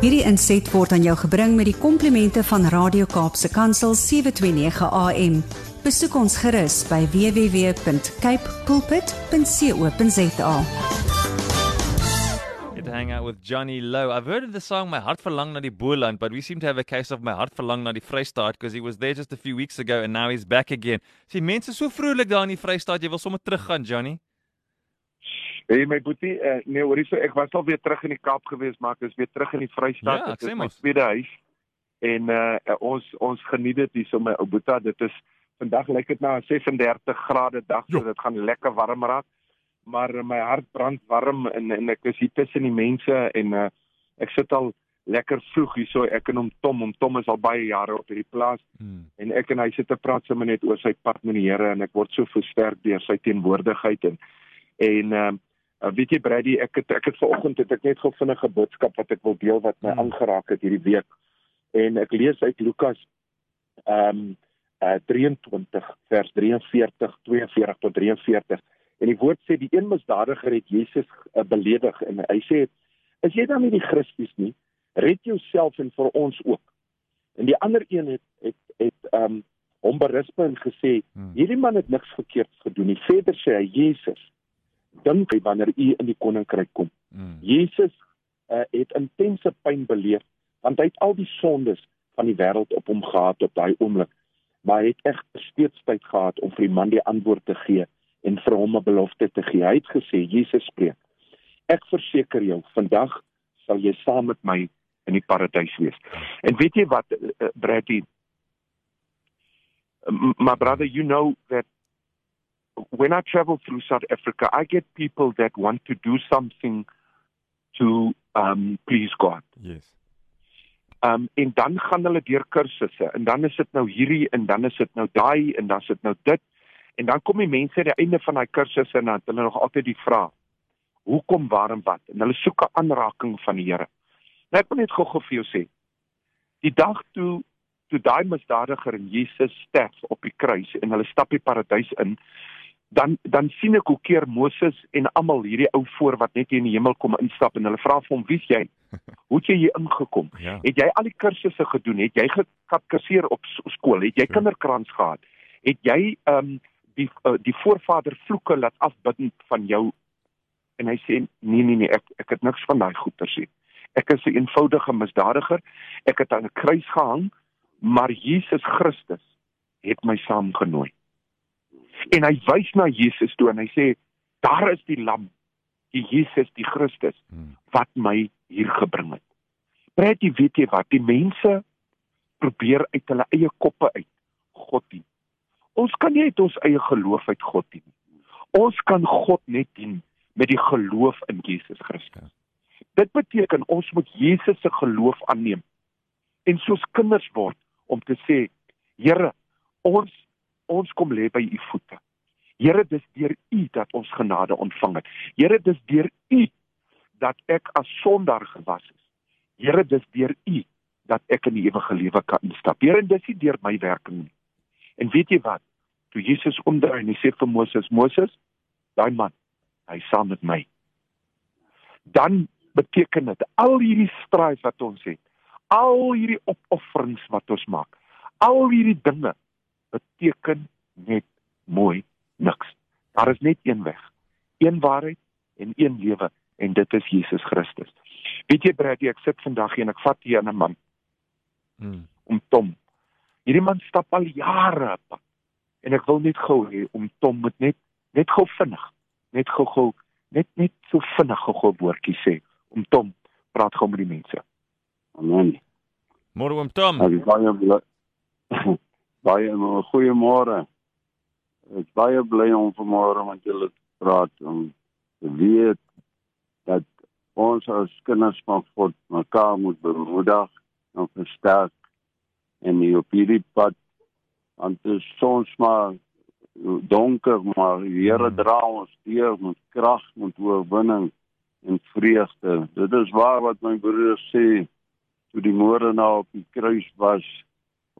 Hierdie inset word aan jou gebring met die komplimente van Radio Kaapse Kansel 729 AM. Besoek ons gerus by www.cape pulpit.co.za. Get to hang out with Johnny Lowe. I've heard of the song My Heart Verlang na die Boland, but we seem to have a case of My Heart Verlang na die Vrystaat because he was there just a few weeks ago and now he's back again. Sien mense so vrolik daar in die Vrystaat, jy wil sommer teruggaan, Johnny. Hey my boetie, uh, nee, hoorie so ek was al weer terug in die Kaap gewees, maar ek is weer terug in die Vrystaat. Ja, ek is my tweede huis. En uh ons ons geniet dit hier so my ou boetie. Dit is vandag lyk dit na 'n 36 grade dag, so Jo. dit gaan lekker warm raak. Maar uh, my hart brand warm en en ek is hier tussen die mense en uh ek sit al lekker vroeg hier so ek en hom Tom, hom Tom is al baie jare op hierdie plaas Hmm. en ek en hy sit te praat sommer net oor sy pad met die Here en ek word so versterk deur sy teenwoordigheid en en ehm uh, weet jy Brady ek het ek het vanoggend het ek net gou vinnige boodskap wat ek wil deel wat my Hmm. aangeraak het hierdie week. En ek lees uit Lukas ehm um, uh, 23 vers 43 42 tot 43 en die woord sê die een misdadiger het Jesus uh, beledig en hy sê is jy dan nie die Christus nie? Red jouself en vir ons ook. En die ander een het het het ehm um, hom berisp en gesê Hmm. hierdie man het niks verkeerds gedoen nie. Verder sê hy Jesus dink hy wanneer u in die koninkryk kom. Hmm. Jesus uh, het intense pyn beleef want hy het al die sondes van die wêreld op hom gehad op daai oomblik. Maar hy het egter steeds tyd gehad om vir die man die antwoord te gee en vir hom 'n belofte te gee. Hy het gesê Jesus spreek ek verseker jou vandag sal jy saam met my in die paradys wees. En weet jy wat uh, Brady M- my brother you know that when I travel through South Africa, I get people that want to do something to um, please God. Yes. Um, en dan gaan hulle deur kursusse en dan is dit nou hierdie en dan is dit nou daai en dan is dit nou dit en dan kom die mense aan die einde van daai kursusse en dan het hulle nog altyd die vraag hoekom waarom wat en hulle soek 'n aanraking van die Here. Nou ek wil net gou-gou vir jou sê die dag toe toe daai misdadiger en Jesus sterf op die kruis en hulle stap die paradys in dan dan sien ek hoe keer Moses en almal hierdie ou voor wat net hier in die hemel kom instap en hulle vra vir hom wie's jy? Hoe het jy hier ingekom? Ja. Het jy al die kursusse gedoen? Het jy gekapkaseer op skool? Het jy Ja. kinderkrans gehad? Het jy ehm um, die uh, die voorvader vloeke laat afbid van jou? En hy sê nee nee nee, ek ek het niks van daai goeie sien. Ek is 'n eenvoudige misdadiger. Ek het aan 'n kruis gehang, maar Jesus Christus het my saamgenooi. En hy wys na Jesus toe en hy sê daar is die lam, die Jesus, die Christus Hmm. wat my hier gebring het. Praat jy weet jy wat, die mense probeer uit hulle eie koppe uit God dien. Ons kan nie uit ons eie geloof uit God dien nie. Ons kan God net dien met die geloof in Jesus Christus. Dit beteken ons moet Jesus se geloof aanneem en soos kinders word om te sê, Here, ons ons kom lê by u voete. Here, dis deur u dat ons genade ontvang het. Here, dis deur u dat ek as sondaar gewas is. Here, dis deur u dat ek in die ewige lewe kan instap. Here, dis nie deur my werking nie. En weet jy wat? Toe Jesus omdraai en hy sê vir Moses, Moses, daai man, hy saam met my. Dan beteken dit al hierdie strijd wat ons het, al hierdie opofferings wat ons maak, al hierdie dinge beteken net mooi niks. Daar is net een weg, een waarheid en een lewe en dit is Jesus Christus. Weet jy Brady, ek sit vandag hier en ek vat hier 'n man Hmm. om Tom. Hierdie man stap al jare pad. En ek wil net gou hê om Tom moet net net gou vinnig, net gou gou net net so vinnig gou woordjie sê. Om Tom praat gou met die mense. Amen. Môre oom Tom. Ek is baie bly. baie goeiemôre. Ek is baie bly om vanmôre met julle te praat om te weet dat ons as kinders van God mekaar moet bemoedig en versterk en nie op hierdie pad want dit is soms maar donker maar die Here Hmm. dra ons deur met krag met oorwinning en vreugde. Dit is waar wat my broer sê toe die moordenaar op die kruis was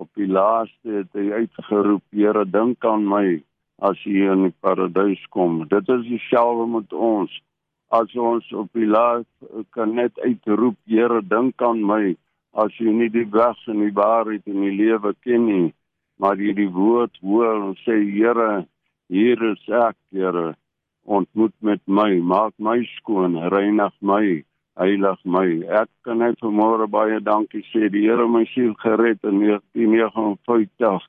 op die laaste het hy uitgeroep Here dink aan my as jy in die paradys kom. Dit is dieselfde met ons. As ons op die laas kan net uitroep Here dink aan my as jy nie die weg en die waarheid in die lewe ken nie maar jy die woord hoor en sê Here hier is ek Here. Ontmoet met my. Maak my skoon. Reinig my heilig my. Ek kan net vanmôre baie dankie sê. Die Here my siel gered in 1959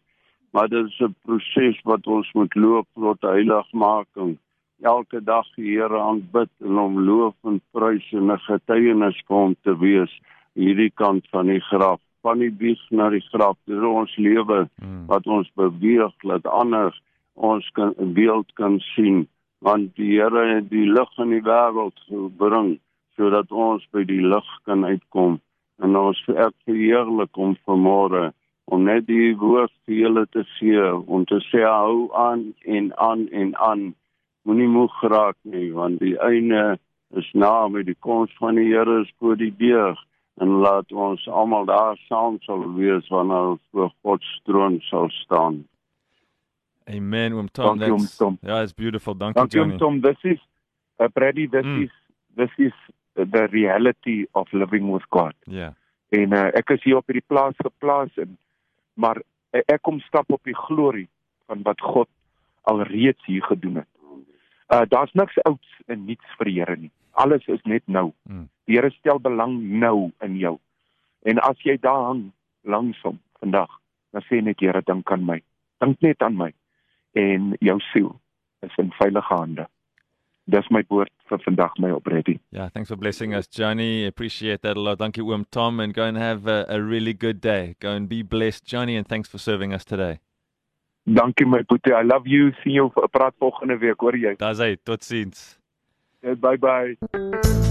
maar dit is 'n proses wat ons moet loop tot heiligmaking. Elke dag die Here aanbid en hom loof en prys en 'n getuienis hom te wees hierdie kant van die graf. Van die wieg na die graf. Dis ons lewe hmm. wat ons beweeg laat ander ons kan beeld kan sien. Want die Here het die lig in die wêreld gebring sodat ons by die lig kan uitkom en ons ek verheerlik om vanmôre om net die woord vir julle te gee om te sê hou aan en aan en aan moenie moeg raak nie want die einde is na met die koms van die Here is voor die deur en laat ons almal daar saam sal wees wanneer ons voor God se troon sal staan. Amen. Um Tom, Dankie, that's, Tom. Yeah, it's beautiful. Dankie, Dankie Johnny. Tom, this is uh, Brady this Mm. is this is the reality of living with God. Yeah. En uh, ek is hier op hierdie plaas geplaas en maar uh, ek kom stap op die glorie van wat God alreeds hier gedoen het. Uh daar's niks ouds en niets vir die Here nie. Alles is net nou. Mm. Die Here stel belang nou in jou. En as jy daar hang langs hom vandag, dan sê net Here dink aan my. Dink net aan my. En jou siel is in veilige hande. Dis my woord vir vandag my opredie. Yeah, thanks for blessing us, Johnny. Appreciate that a lot. Dankie, Oom Tom, and go and have a, a really good day. Go and be blessed, Johnny, and thanks for serving us today. Dankie my boetie. I love you. Sien jou praat volgende week, hoor jy? Daar's hy. Totsiens. Bye bye.